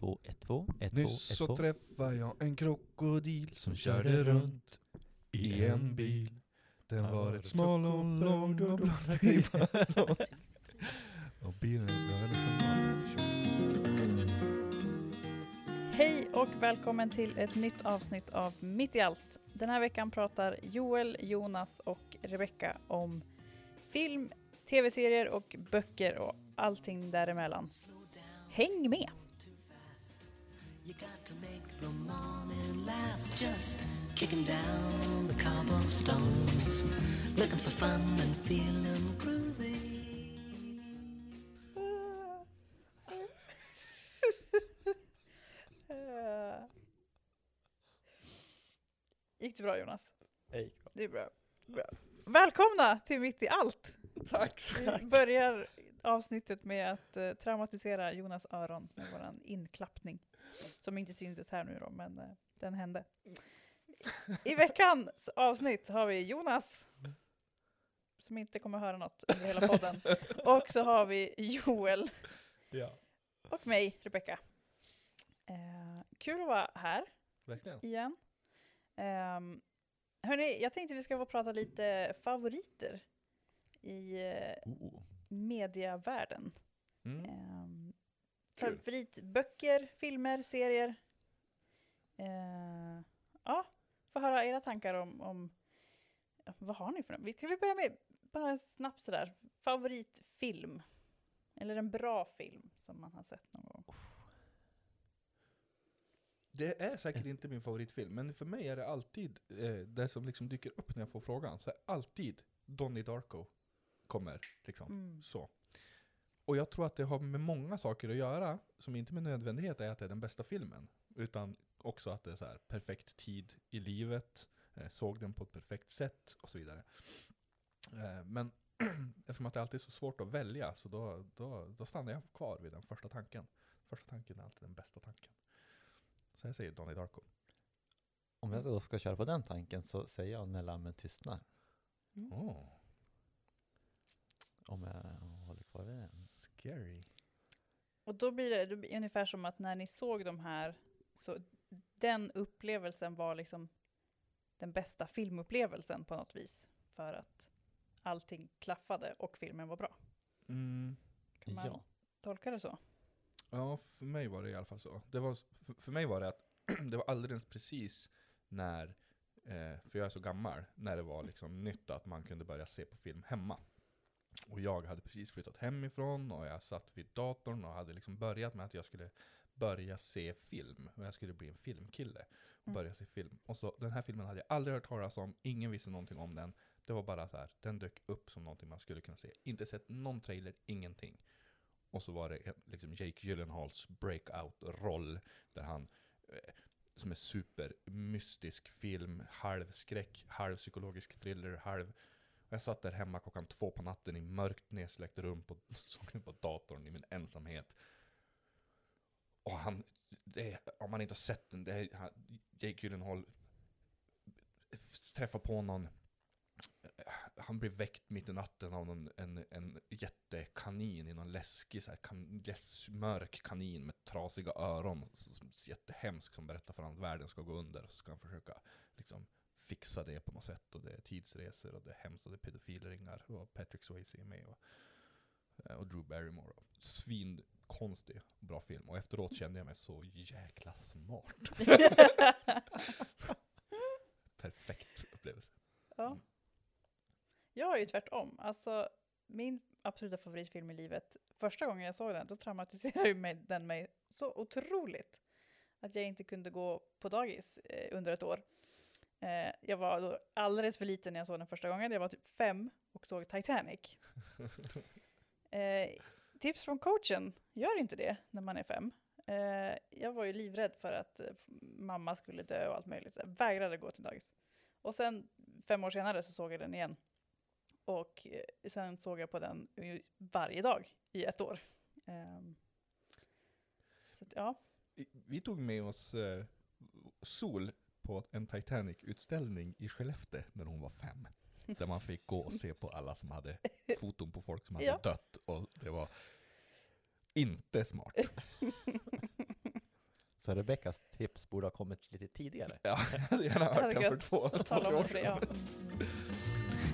två, ett, två, ett, två, Nyss ett, så två. träffade jag en krokodil som körde runt i en bil. Den Han var ett smal och lång och blåstig Och bilen sig Hej och välkommen till ett nytt avsnitt av Mitt i allt. Den här veckan pratar Joel, Jonas och Rebecca om film, tv-serier och böcker och allting däremellan. Häng med! To make the morning last just kicking down the cobblestones, looking for fun and feeling groovy. Gick det bra Jonas? Hej. Det är bra. bra. Välkomna till Mitt i allt! Tack! Vi börjar avsnittet med att eh, traumatisera Jonas öron med våran inklappning. Som inte syntes här nu då, men eh, den hände. I veckans avsnitt har vi Jonas, som inte kommer höra något under hela podden. Och så har vi Joel Ja, och mig, Rebecka. Eh, kul att vara här verkligen. igen. Um, hörni, jag tänkte vi ska få prata lite favoriter i eh, Oh. mediavärlden. Mm. Kul. Favoritböcker, filmer, serier. Eh, ja, få höra era tankar om, om vad har ni för något? Ska vi börja med, bara snabbt sådär, favoritfilm? Eller en bra film som man har sett någon gång. Det är säkert inte min favoritfilm, men för mig är det alltid eh, det som liksom dyker upp när jag får frågan. Så alltid Donnie Darko kommer. Liksom. Mm. Så. Och jag tror att det har med många saker att göra, som inte med nödvändighet är att det är den bästa filmen. Utan också att det är så här perfekt tid i livet, eh, såg den på ett perfekt sätt och så vidare. Eh, men eftersom att det alltid är så svårt att välja, så då, då, då stannar jag kvar vid den första tanken. Första tanken är alltid den bästa tanken. Så jag säger Donnie Darko. Om jag då ska köra på den tanken så säger jag När lammen tystnar. Mm. Oh, Om jag håller kvar vid den. Scary. Och då blir det, det blir ungefär som att när ni såg de här, så den upplevelsen var liksom den bästa filmupplevelsen på något vis. För att allting klaffade och filmen var bra. Mm. Kan man Ja. tolka det så? Ja, för mig var det i alla fall så. Det var, för, för mig var det att det var alldeles precis när, eh, för jag är så gammal, när det var liksom nytt att man kunde börja se på film hemma. Och jag hade precis flyttat hemifrån och jag satt vid datorn och hade liksom börjat med att jag skulle börja se film. Och jag skulle bli en filmkille och Mm. börja se film. Och så den här filmen hade jag aldrig hört talas om, ingen visste någonting om den. Det var bara så här, den dök upp som någonting man skulle kunna se. Inte sett någon trailer, ingenting. Och så var det liksom Jake Gyllenhaals breakout-roll där han, eh, som är supermystisk film, halv skräck, halv psykologisk thriller, halv... Jag satt där hemma klockan två på natten i mörkt nedsläckt rum på, såg på datorn i min ensamhet. Och han, det, om man inte har sett den, det är, han, Jake Gyllenhaal träffar på någon han blir väckt mitt i natten av någon, en, en jättekanin i någon läskig, så här, kan, läs, mörk kanin med trasiga öron. så, så, så jättehemsk som berättar för honom att världen ska gå under. Och så ska han försöka liksom, fixa det på något sätt. Och det är tidsresor och det är hemskt och det är pedofilringar. Och Patrick Swayze är med. Och, eh, och Drew Barrymore. Och Svinkonstig och bra film. Och efteråt kände jag mig så jäkla smart. Perfekt upplevelse. Ja. Jag är ju tvärtom. Alltså, min absoluta favoritfilm i livet, första gången jag såg den, då traumatiserade mig, den mig så otroligt. Att jag inte kunde gå på dagis eh, under ett år. Eh, jag var då alldeles för liten när jag såg den första gången. Jag var typ fem och såg Titanic. Eh, tips från coachen, gör inte det när man är fem. Eh, jag var ju livrädd för att eh, mamma skulle dö och allt möjligt. Jag vägrade gå till dagis. Och sen fem år senare så såg jag den igen. Och eh, sen såg jag på den varje dag i ett år. Ehm, så att, ja, Vi tog med oss eh, Sol på en Titanic-utställning i Skellefteå när hon var fem. Där man fick gå och se på alla som hade foton på folk som hade Ja. dött. Och det var inte smart. Så Rebeckas tips borde ha kommit lite tidigare. Ja, jag hade gärna hört den för två, två år sedan. ja.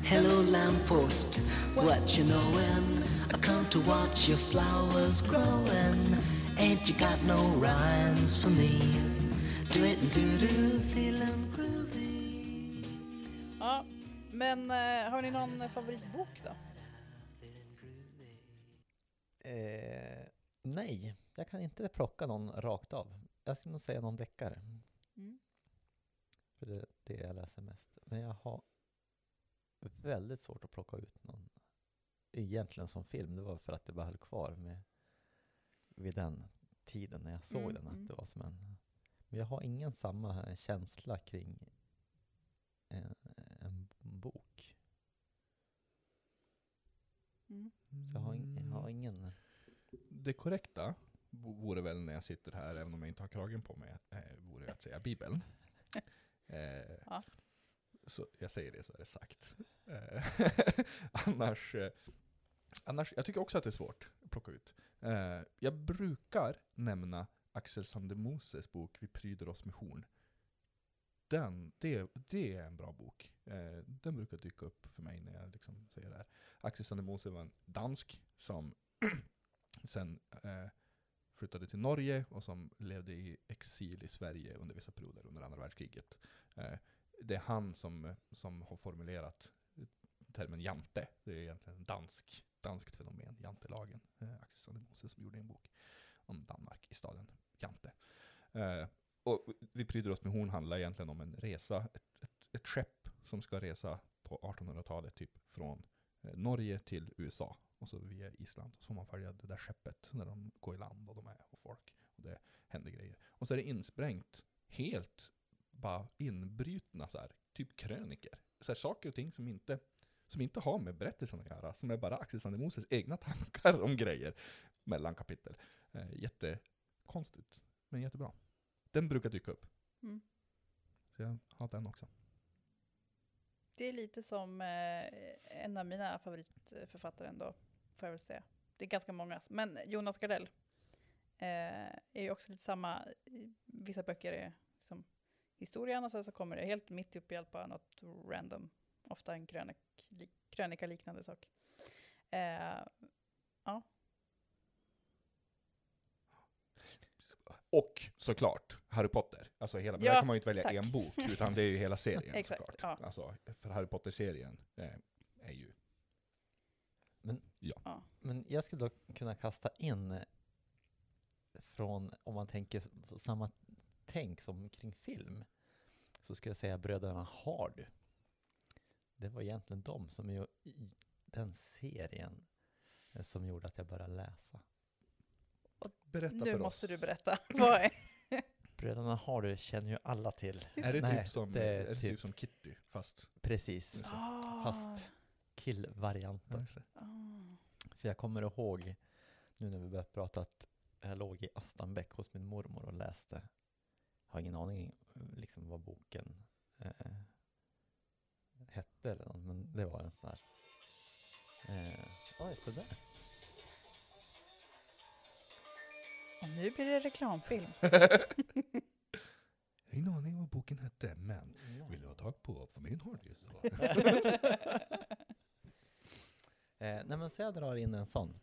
Hello, lamppost, what you knowin'? I come to watch your flowers growing. Ain't you got no rhymes for me? Ja. Men eh, har ni någon favoritbok då? Eh, nej, jag kan inte plocka någon rakt av. Jag skulle nog säga någon deckare. Mm. För det är det jag läser mest. Men jag har väldigt svårt att plocka ut någon egentligen som film. Det var för att det bara höll kvar med vid den tiden när jag såg Mm, den. Att mm. det var som en, jag har ingen samma känsla kring en, en bok. Mm. Så jag har, jag har ingen... Det korrekta vore väl när jag sitter här, även om jag inte har kragen på mig, eh, vore att säga Bibeln. Eh, Ja. Så jag säger det så är det sagt. Eh, annars, eh, annars, jag tycker också att det är svårt att plocka ut. Eh, jag brukar nämna Axel Sandemoses bok Vi pryder oss med horn. Den, det, det är en bra bok. Eh, den brukar dyka upp för mig när jag liksom säger det här. Axel Sandemose var en dansk som sen eh, flyttade till Norge och som levde i exil i Sverige under vissa perioder under andra världskriget. Eh, det är han som, som har formulerat termen jante. Det är egentligen en dansk, danskt fenomen, jantelagen. Eh, Axel Sandemose som gjorde en bok om Danmark i staden Jante. Eh, och Vi pryder oss med horn handlar egentligen om en resa, ett, ett, ett skepp som ska resa på 1800-talet typ från eh, Norge till USA och så via Island. Så får man följa det där skeppet när de går i land och de är och folk. Och det händer grejer. Och så är det insprängt helt bara inbrytna så här, typ kröniker. Så här, saker och ting som inte, som inte har med berättelsen att göra. Som är bara Axel Sandemoses egna tankar om grejer mellan kapitel. Eh, jättekonstigt, men jättebra. Den brukar dyka upp. Mm. Så jag har den också. Det är lite som eh, en av mina favoritförfattare ändå, får jag väl säga. Det är ganska många, men Jonas Gardell eh, är ju också lite samma. Vissa böcker är som historien och sen så kommer det helt mitt upp i allt bara något random, ofta en krönika liknande sak. Eh, Och såklart Harry Potter. Alltså hela, men Ja, där kan man ju inte välja tack. en bok, utan det är ju hela serien Exakt, såklart. ja. Alltså, för Harry Potter-serien eh, är ju... Men jag skulle då kunna kasta in eh, från, om man tänker samma tänk som kring film, så skulle jag säga Bröderna Hard. Det var egentligen de som ju, i den serien eh, som gjorde att jag började läsa. Berätta nu för måste oss. du berätta. Vad är Bröderna Hard känner ju alla till. Är det, Nej, typ, som, det är är det typ typ- som Kitty, fast... Precis. Ah, fast killvarianten. ah. För jag kommer ihåg, nu när vi börjat prata, att jag låg i Astanbäck hos min mormor och läste. Jag har ingen aning liksom vad boken eh, hette eller något, men det var en sån här. Eh, oj, så där. Och nu blir det reklamfilm. Jag har ingen aning vad boken hette, men vill du ha tag på familjen Hardy så... Eh, nej men så jag drar in en sån.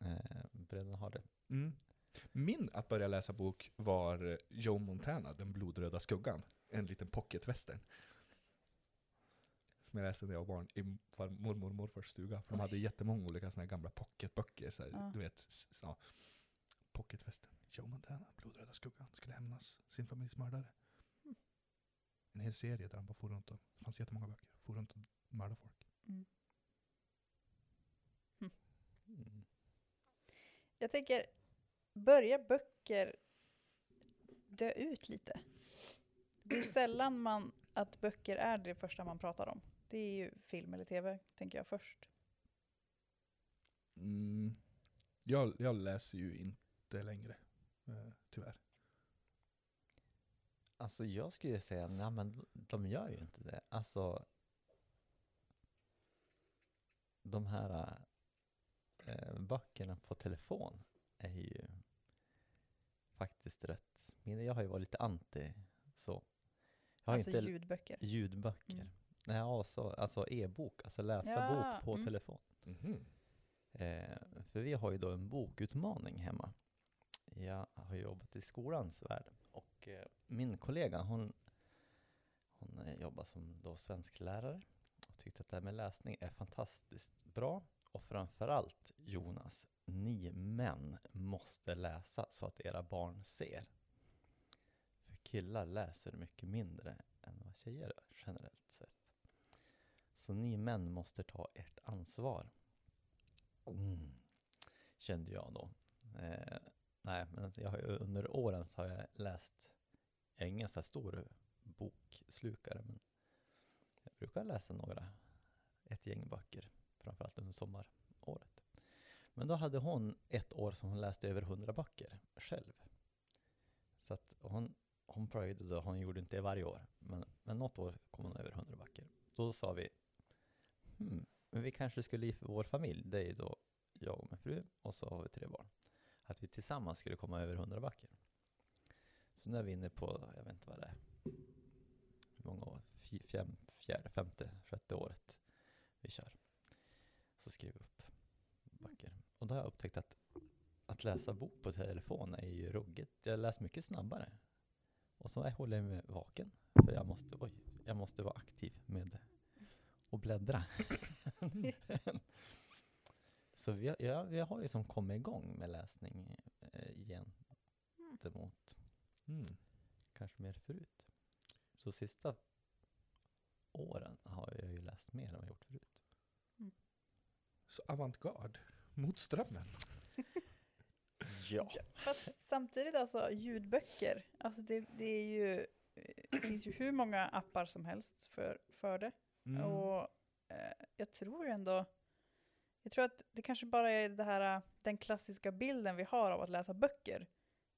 Eh, Bröderna har det. Mm. Min att börja läsa bok var Joe Montana, Den blodröda skuggan. En liten pocketwestern. Som jag läste när jag var barn i far- mormor och morfars stuga. För de hade jättemånga olika såna här gamla pocketböcker. Så här, Ja. Du vet, så, pocketwestern. Joe Montana, Blodröda skuggan, skulle hämnas sin familjs mördare. En hel serie där han bara for runt och, det fanns jättemånga böcker, for runt och mördade folk. Mm. Mm. Jag tänker, börjar böcker dö ut lite? Det är sällan man, att böcker är det första man pratar om. Det är ju film eller tv, tänker jag först. Mm. Jag, jag läser ju inte längre, eh, tyvärr. Alltså jag skulle säga, nej men de gör ju inte det. Alltså de här eh, böckerna på telefon är ju faktiskt rätt. Jag har ju varit lite anti så. Jag har Alltså inte ljudböcker. ljudböcker. Mm. Nej, alltså, alltså e-bok, alltså läsa Ja, bok på mm. telefon. Mhm. Eh, för vi har ju då en bokutmaning hemma. Jag har jobbat i skolans värld och eh, min kollega hon, hon eh, jobbar som då svensklärare och tyckte att det här med läsning är fantastiskt bra. Och framförallt Jonas, ni män måste läsa så att era barn ser. För killar läser mycket mindre än vad tjejer gör generellt sett. Så ni män måste ta ert ansvar. Mm. Kände jag då. Eh, nej, men jag har under åren så har jag läst, jag är ingen så här stor bokslukare, men jag brukar läsa några, ett gäng böcker, framförallt under sommaråret. Men då hade hon ett år som hon läste över hundra böcker själv. Så att hon, hon pröjde då, hon gjorde inte det varje år, men, men något år kom hon över hundra böcker. Då sa vi, hmm, men vi kanske skulle i vår familj, det är ju då jag och min fru och så har vi tre barn, att vi tillsammans skulle komma över 100 böcker. Så nu är vi inne på, jag vet inte vad det är, hur många år, fjärde, fjärde femte, sjätte året vi kör. Så skriver vi upp backer. Och då har jag upptäckt att att läsa bok på telefon är ju ruggigt. Jag läser mycket snabbare. Och så håller jag mig vaken. För jag måste, oj, jag måste vara aktiv med att bläddra. Så vi, har- ja, vi har ju som kommit igång med läsning eh, igen. Gentemot Mm. kanske mer förut. Så sista åren har jag ju läst mer än vad jag gjort förut. Så avantgarde, mot strömmen. Ja. Fast samtidigt alltså ljudböcker, alltså det, det är ju, det finns ju hur många appar som helst för, för det. Mm. Och eh, jag tror ändå, jag tror att det kanske bara är det här, den klassiska bilden vi har av att läsa böcker.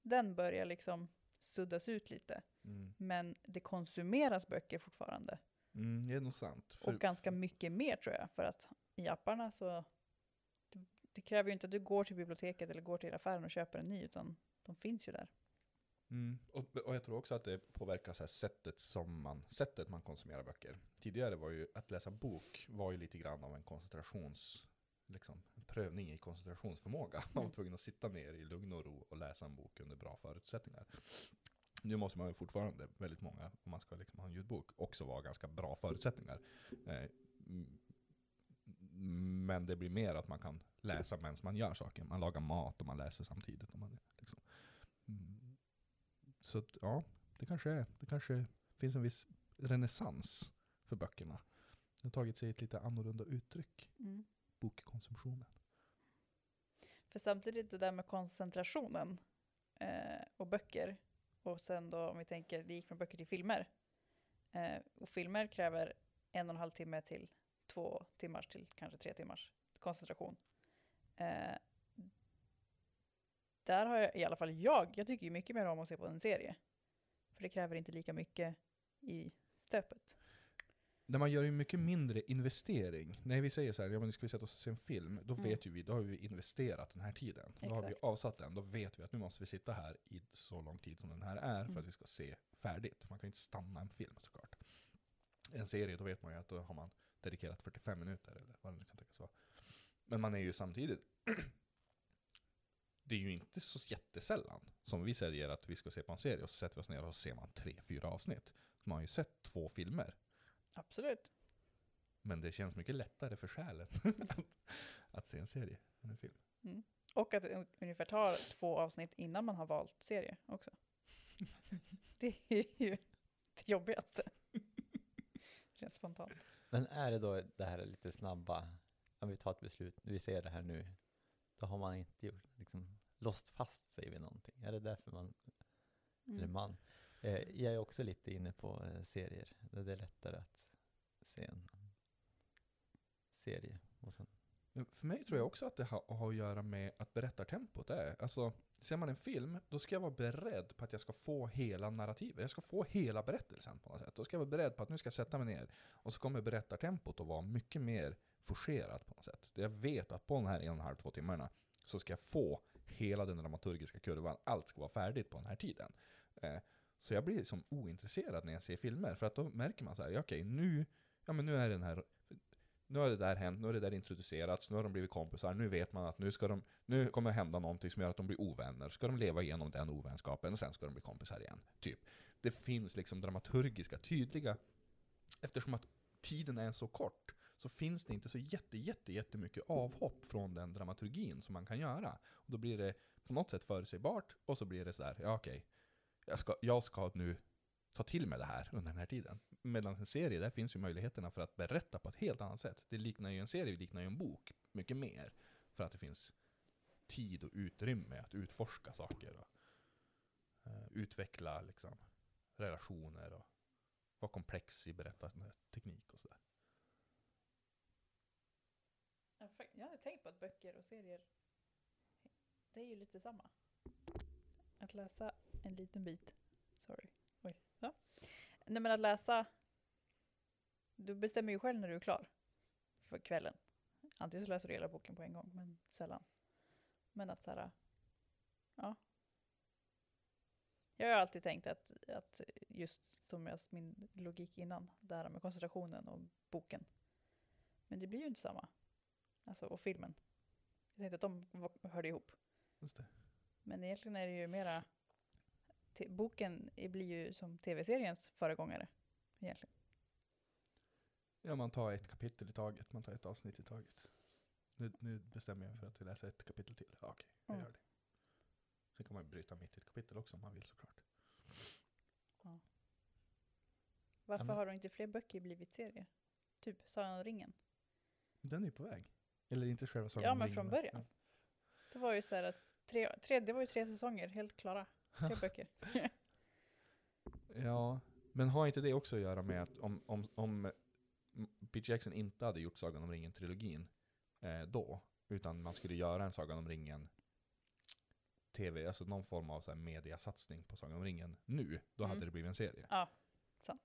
Den börjar liksom suddas ut lite. Mm. Men det konsumeras böcker fortfarande. Mm, det är nog sant. För, Och ganska mycket mer tror jag. För att i apparna så, det, det kräver ju inte att du går till biblioteket eller går till affären och köper en ny, utan de finns ju där. Mm, och, och jag tror också att det påverkar så sättet, som man, sättet man konsumerar böcker. Tidigare var ju att läsa bok var ju lite grann av en koncentrations, liksom, en prövning i koncentrationsförmåga. Man var Mm. tvungen att sitta ner i lugn och ro och läsa en bok under bra förutsättningar. Nu måste man ju fortfarande, väldigt många, om man ska liksom ha en ljudbok, också vara ganska bra förutsättningar. Eh, mm, men det blir mer att man kan läsa medan man gör saker. Man lagar mat och man läser samtidigt. Och man, liksom. Mm. Så att, ja, det kanske, är, det kanske finns en viss renässans för böckerna. Det har tagit sig ett lite annorlunda uttryck, bokkonsumtionen. För samtidigt det där med koncentrationen eh, och böcker, och sen då om vi tänker, det gick från böcker till filmer. Eh, och filmer kräver en och en halv timme till två timmars till kanske tre timmars koncentration. Eh, där har jag, i alla fall jag, jag tycker ju mycket mer om att se på en serie. För det kräver inte lika mycket i stöpet. När man gör ju mycket mindre investering. När vi säger så här, ja men ska vi sätta oss och se en film, då Mm. vet ju vi, då har vi investerat den här tiden. Då har vi Exakt. avsatt den, då vet vi att nu måste vi sitta här i så lång tid som den här är för Mm. att vi ska se färdigt. Man kan ju inte stanna en film såklart. En serie, då vet man ju att då har man dedikerat 45 minuter eller vad det nu kan tänkas vara. Men man är ju samtidigt, det är ju inte så jättesällan som vi säger att vi ska se på en serie och så sätter vi oss ner och så ser man tre, fyra avsnitt. Man har ju sett två filmer. Absolut. Men det känns mycket lättare för själen att, att se en serie än en film. Och att det un- ungefär tar två avsnitt innan man har valt serie också. Det är ju det jobbigaste. Rent spontant. Men är det då det här lite snabba, om vi tar ett beslut, vi ser det här nu, då har man inte gjort, liksom, låst fast sig vid någonting. Är det därför man, eller Mm. man, eh, jag är också lite inne på eh, serier, där det är lättare att se en serie. Och sen, För mig tror jag också att det har, har att göra med att berättartempot är. Alltså, ser man en film, då ska jag vara beredd på att jag ska få hela narrativet. Jag ska få hela berättelsen på något sätt. Då ska jag vara beredd på att nu ska jag sätta mig ner. Och så kommer berättartempot att vara mycket mer forcerat på något sätt. Jag vet att på de här en och en halv, två timmarna så ska jag få hela den dramaturgiska kurvan, allt ska vara färdigt på den här tiden. Eh, så jag blir liksom ointresserad när jag ser filmer, för att då märker man så här, ja, okej nu, ja men nu är den här nu har det där hänt, nu har det där introducerats, nu har de blivit kompisar, nu vet man att nu, ska de, nu kommer det hända någonting som gör att de blir ovänner, ska de leva igenom den ovänskapen, och sen ska de bli kompisar igen. Typ. Det finns liksom dramaturgiska, tydliga, eftersom att tiden är så kort, så finns det inte så jätte, jätte, jättemycket avhopp från den dramaturgin som man kan göra. Och då blir det på något sätt förutsägbart, och så blir det så här, ja okej, jag, ska, jag ska nu ta till mig det här under den här tiden. Medan en serie, där finns ju möjligheterna för att berätta på ett helt annat sätt. Det liknar ju en serie, det liknar ju en bok mycket mer. För att det finns tid och utrymme att utforska saker och uh, utveckla liksom, relationer och vara komplex i berättarteknik och sådär. Jag hade tänkt på att böcker och serier, det är ju lite samma. Att läsa en liten bit, sorry, oj, ja. Nej men att läsa, du bestämmer ju själv när du är klar för kvällen. Antingen så läser du hela boken på en gång, men sällan. Men att så här, ja. Jag har alltid tänkt att, att just som jag, min logik innan, det här med koncentrationen och boken. Men det blir ju inte samma. Alltså, och filmen. Jag tänkte att de hörde ihop. Just det. Men egentligen är det ju mera... boken blir ju som tv-seriens föregångare. Egentligen. Ja, man tar ett kapitel i taget, man tar ett avsnitt i taget. Nu, nu bestämmer jag mig för att läsa ett kapitel till. Ja, okej, jag Mm. gör det. Sen kan man bryta mitt i ett kapitel också om man vill såklart. Varför men- har då inte fler böcker blivit serier? Typ Sagan om ringen. Den är på väg. Eller inte själva Sagan Ja, men från början. Det var ju så här att tre, tre, det var ju tre säsonger, helt klara. Tre böcker. Ja, men har inte det också att göra med att om, om, om Peter Jackson inte hade gjort Sagan om ringen-trilogin eh, då, utan man skulle göra en Sagan om ringen TV, alltså någon form av så här mediasatsning på Sagan om ringen nu, då Mm. hade det blivit en serie. Ja, sant.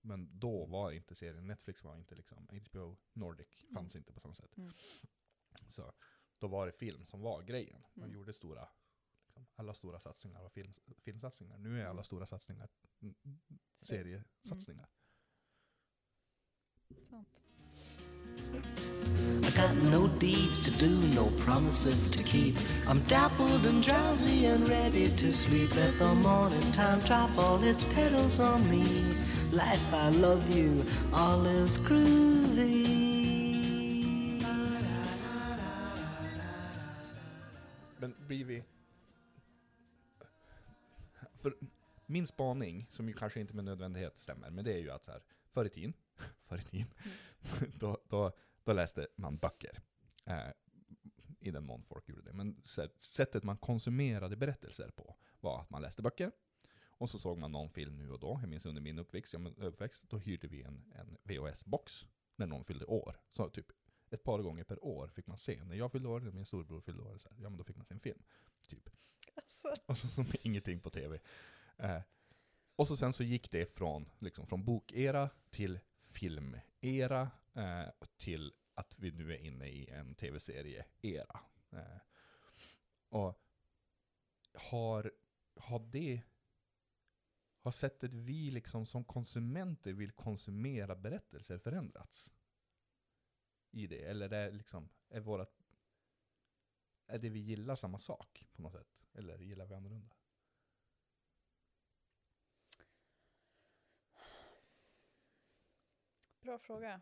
Men då var inte serien, Netflix var inte liksom, HBO Nordic fanns inte på samma sätt. Mm. Så då var det film som var grejen. Man Mm. gjorde stora, liksom, alla stora satsningar var film, filmsatsningar. Nu är alla Mm. stora satsningar mm, Se- seriesatsningar. Sant. I got no deeds to do, no promises to keep. I'm dappled and drowsy and ready to sleep. Let the morning time drop all its petals on me. Life, I love you, all is groovy. Men blir vi... För min spaning, som ju kanske inte med nödvändighet stämmer, men det är ju att så här, förr i tiden, förr i tiden då, då, då läste man böcker. Eh, I den mån folk gjorde det. Men så här, sättet man konsumerade berättelser på var att man läste böcker. Och så såg man någon film nu och då. Jag minns under min uppväxt, ja, men uppväxt då hyrde vi en, en VHS-box när någon fyllde år. Så typ ett par gånger per år fick man se. När jag fyllde år, när min storbror fyllde år, så här, ja men då fick man se en film. Typ. Alltså, Och så som ingenting på tv. Eh, och så sen så gick det från, liksom, från bokera till filmera eh, till att vi nu är inne i en tv-serie-era. Eh, och har, har det har sättet vi liksom som konsumenter vill konsumera berättelser förändrats? I det? Eller är, liksom, är, vårat, är det vi gillar samma sak på något sätt? Eller gillar vi annorlunda? Bra fråga.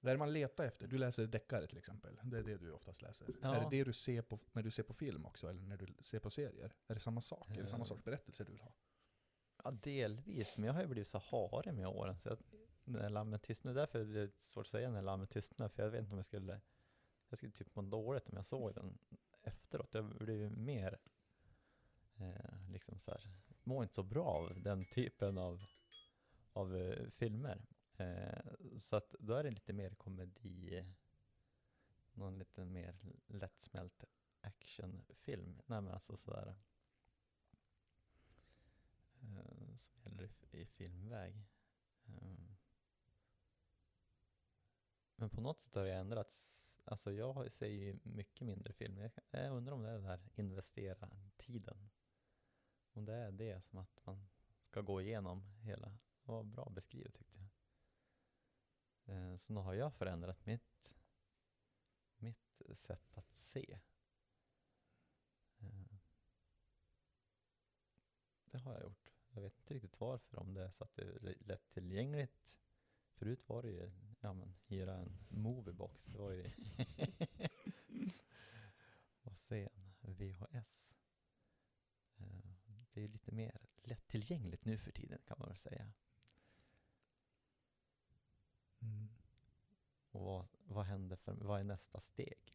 Vad är det man letar efter? Du läser deckare till exempel. Det är det du oftast läser. Ja. Är det det du ser på, när du ser på film också? Eller när du ser på serier? Är det samma sak? Är det samma Eh. sorts berättelser du vill ha? Ja, delvis, men jag har ju blivit så harig med åren. Så jag, när lammet tystnar, därför är det svårt att säga när lammet tystnar, för jag vet inte om jag skulle, jag skulle typ må dåligt om jag såg den efteråt. Jag blev mer, eh, liksom så här, mår inte så bra av den typen av, av eh, filmer. Eh, så att då är det lite mer komedi, någon lite mer lättsmält actionfilm. Nej men alltså sådär eh, som gäller i, i filmväg. Eh, men på något sätt har det ändrats alltså jag ser ju mycket mindre film. Jag, jag undrar om det är det här investera tiden. Om det är det som att man ska gå igenom hela. Det var bra beskrivet tyckte jag. Eh, så nu har jag förändrat mitt, mitt sätt att se. Eh, det har jag gjort. Jag vet inte riktigt varför, om det är så att det är lä- lättillgängligt. Förut var det ju, ja men, hyra en moviebox. Det var ju... och se en VHS. Det är lite mer lättillgängligt nu för tiden kan man väl säga. Mm. Och vad, händer för, vad är nästa steg?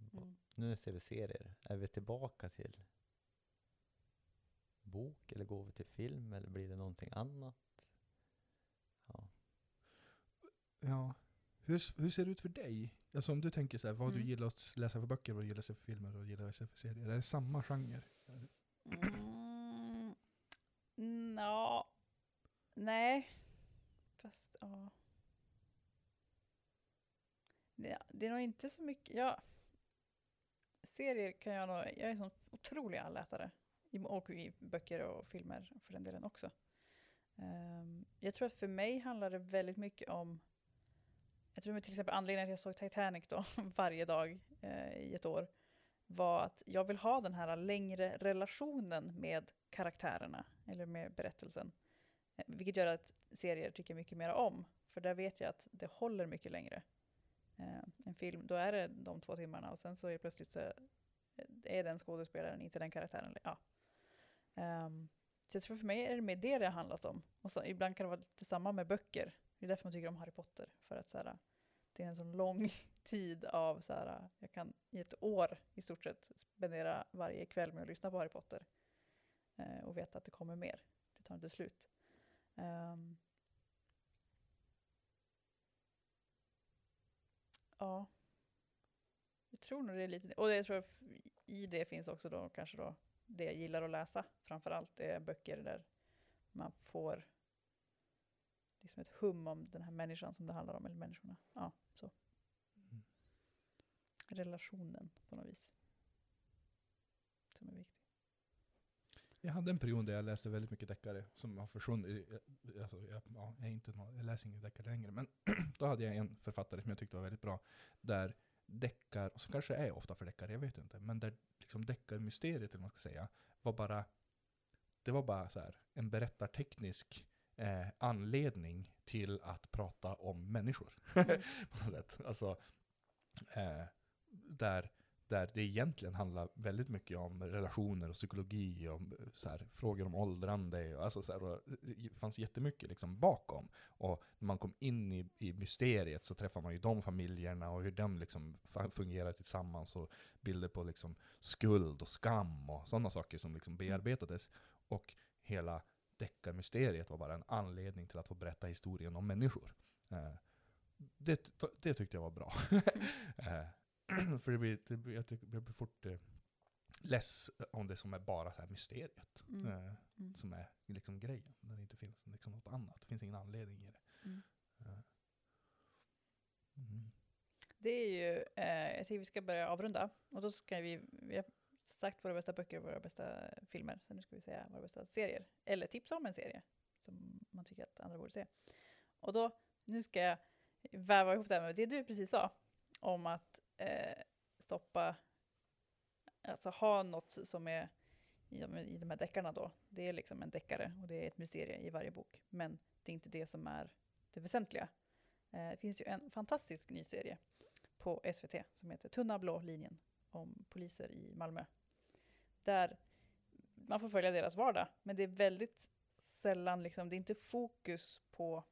Liksom? Mm. Nu ser vi serier. Är vi tillbaka till bok eller går vi till film eller blir det någonting annat? Ja. Ja. Hur, hur ser det ut för dig? Alltså om du tänker så här, vad du Mm. gillar att läsa för böcker, vad du gillar att se för filmer och vad du gillar att se för serier. Är det samma genre? Mm. Nå. Nej. Fast ja. Det, är nog inte så mycket. Ja. Serier kan jag nog. Jag är en sån otrolig allätare. Och i böcker och filmer för den delen också. Um, jag tror att för mig handlar det väldigt mycket om. Jag tror till exempel anledningen till att jag såg Titanic då varje dag eh, i ett år var att jag vill ha den här längre relationen med karaktärerna, eller med berättelsen. Eh, vilket gör att serier tycker jag mycket mer om, för där vet jag att det håller mycket längre. En film, då är det de två timmarna och sen så är det plötsligt så eh, är den skådespelaren inte den karaktären. Ja. Um, så jag tror för mig är det mer det det har handlat om. Och så, ibland kan det vara lite samma med böcker. Det är därför man tycker om Harry Potter. För att så här, det är en sån lång tid av så här, jag kan i ett år i stort sett spendera varje kväll med att lyssna på Harry Potter. Uh, och veta att det kommer mer. Det tar inte slut. Um, ja. Jag tror nog det är lite. Och jag tror i det finns också då kanske då det jag gillar att läsa. Framförallt är böcker där man får liksom ett hum om den här människan som det handlar om, eller människorna. Ja, så. Mm. Relationen på något vis. Som är viktig. Jag hade en period där jag läste väldigt mycket deckare som har försvunnit. Alltså, jag, ja, jag, är inte nå- jag läser ingen deckare längre, men då hade jag en författare som jag tyckte var väldigt bra. Där deckar, och så kanske det är ofta för deckare, jag vet inte, men där liksom deckarmysteriet, eller vad man ska säga, var bara, det var bara så här, en berättarteknisk eh, anledning till att prata om människor. Mm. på något sätt. Alltså, eh, där, där det egentligen handlar väldigt mycket om relationer och psykologi, om eh, så här, frågor om åldrande. Och, alltså, så här, och det fanns jättemycket liksom bakom. Och när man kom in i, i mysteriet så träffar man ju de familjerna och hur de liksom fungerar tillsammans. Och bilder på liksom skuld och skam och sådana saker som liksom bearbetades. Och hela deckarmysteriet var bara en anledning till att få berätta historien om människor. Eh, det, det tyckte jag var bra. För det blir, det blir, jag tycker det blir fort eh, less om det som är bara så här mysteriet. Mm. Eh, Mm. som är liksom grejen. När det inte finns liksom något annat. Det finns ingen anledning i det. Mm. Eh, mm. Det är ju, eh, jag tycker vi ska börja avrunda. Och då ska vi, vi har sagt våra bästa böcker och våra bästa filmer. Så nu ska vi säga våra bästa serier. Eller tipsa om en serie som man tycker att andra borde se. Och då, nu ska jag väva ihop det här med det du precis sa. Om att eh, stoppa, alltså ha något som är i de, i de här deckarna då. Det är liksom en deckare och det är ett mysterium i varje bok. Men det är inte det som är det väsentliga. Eh, det finns ju en fantastisk ny serie på SVT som heter Tunna blå linjen om poliser i Malmö. Där man får följa deras vardag, men det är väldigt sällan, liksom, det är inte fokus på,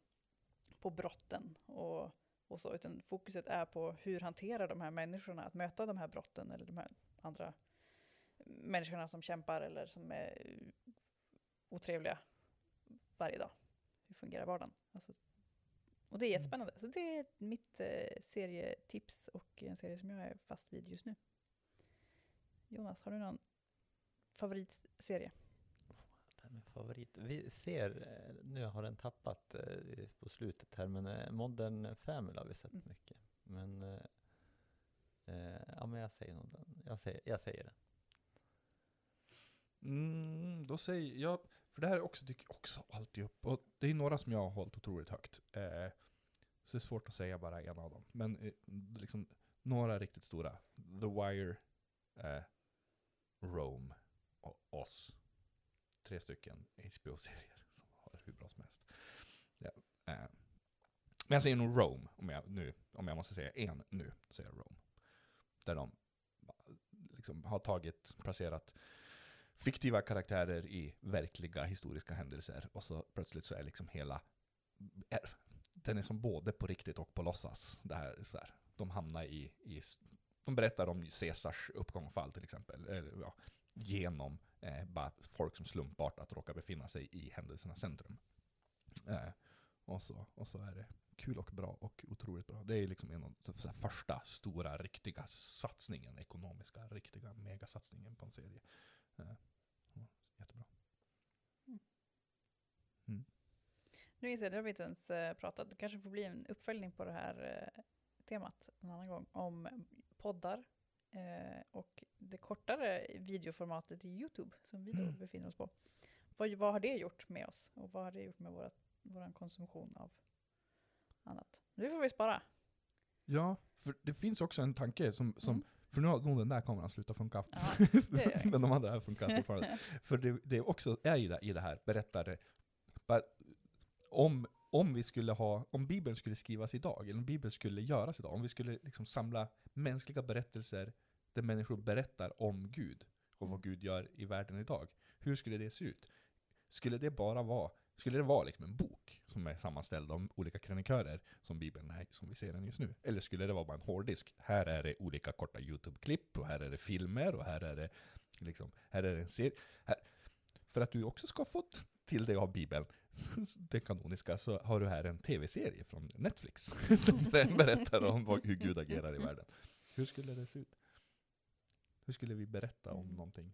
på brotten och, och så, utan fokuset är på hur hanterar de här människorna att möta de här brotten eller de här andra människorna som kämpar eller som är otrevliga varje dag. Hur fungerar vardagen? Alltså, och det är jättespännande. Så det är mitt eh, serietips och en serie som jag är fast vid just nu. Jonas, har du någon favoritserie? Favorit. Vi ser, eh, nu har den tappat eh, på slutet här, men eh, Modern Family har vi sett Mm. mycket. Men eh, jag säger nog den. Jag säger, jag säger den. Mm, då säger jag, för det här är också, dyker också alltid upp, och det är några som jag har hållit otroligt högt. Eh, så det är svårt att säga bara en av dem. Men eh, liksom, några riktigt stora. The Wire, eh, Rome och Oss. Tre stycken HBO-serier som har hur bra som helst. Ja, eh. Men jag säger nog Rome, om jag, nu, om jag måste säga en nu, så säger jag Rome. Där de liksom har tagit, placerat fiktiva karaktärer i verkliga historiska händelser. Och så plötsligt så är liksom hela... Är, den är som både på riktigt och på låtsas. Det här, så här, de hamnar i, i... De berättar om Caesars uppgång och fall till exempel. Eller, ja, genom eh, bara folk som slumpartat råkar befinna sig i händelsernas centrum. Eh, och, så, och så är det kul och bra och otroligt bra. Det är liksom en av de första stora riktiga satsningen, ekonomiska riktiga megasatsningen på en serie. Eh, jättebra. jättebra. Nu inser jag, det har vi inte ens eh, pratat. Det kanske får bli en uppföljning på det här eh, temat en annan gång. Om poddar eh, och det kortare videoformatet i YouTube som vi då Mm. befinner oss på. Vad, vad har det gjort med oss? Och vad har det gjort med våra, vår konsumtion av annat? Nu får vi spara. Ja, för det finns också en tanke som, som Mm. för nu har nog den där kameran slutat funka. Ja, Men de andra här funkar fortfarande. För det, det är också är i det, i det här, berättare, om, om vi skulle ha, om Bibeln skulle skrivas idag, eller om Bibeln skulle göras idag, om vi skulle liksom samla mänskliga berättelser där människor berättar om Gud och vad Gud gör i världen idag. Hur skulle det se ut? Skulle det bara vara, skulle det vara liksom en bok som är sammanställd av olika krönikörer som Bibeln är, som vi ser den just nu? Eller skulle det vara bara en hårddisk? Här är det olika korta YouTube-klipp, och här är det filmer, och här är det liksom, här är det en serie. För att du också ska få till dig av Bibeln, det kanoniska, så har du här en tv-serie från Netflix som berättar om vad, hur Gud agerar i världen. Hur skulle det se ut? Hur skulle vi berätta om Mm. någonting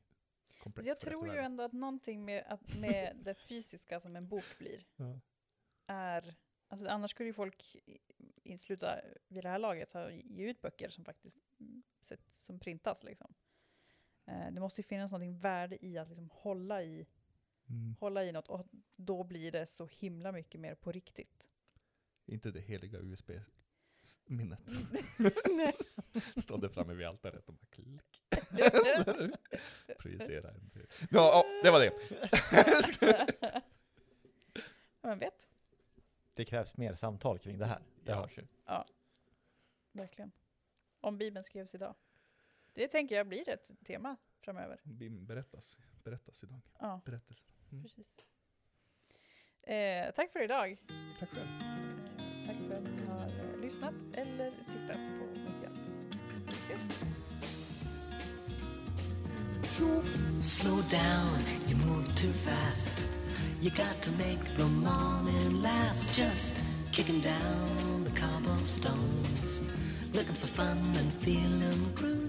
komplext? Jag för tror ju ändå att någonting med, att, med det fysiska som en bok blir Ja. är... Alltså annars skulle ju folk sluta vid det här laget ha ge ut böcker som faktiskt mm, sett, som printas. Liksom. Eh, det måste ju finnas någonting värde i att liksom hålla, i, Mm. hålla i något och då blir det så himla mycket mer på riktigt. Inte det heliga USB-minnet. Nej. Stod det framme vid altaret och bara klick. Projicera en till. Ja, ja, det var det. Vem vet? Det krävs mer samtal kring det här. Det Ja. hörs ju. Verkligen. Om Bibeln skrevs idag. Det tänker jag blir ett tema framöver. Bim berättas, berättas idag. Ja, Berättelser. Mm. precis. Eh, tack för idag. Tack själv. Tack för att ni har eh, lyssnat eller tittat på Mitt i. Slow down, you move too fast. You got to make the morning last. Just kicking down the cobblestones, looking for fun and feeling groovy.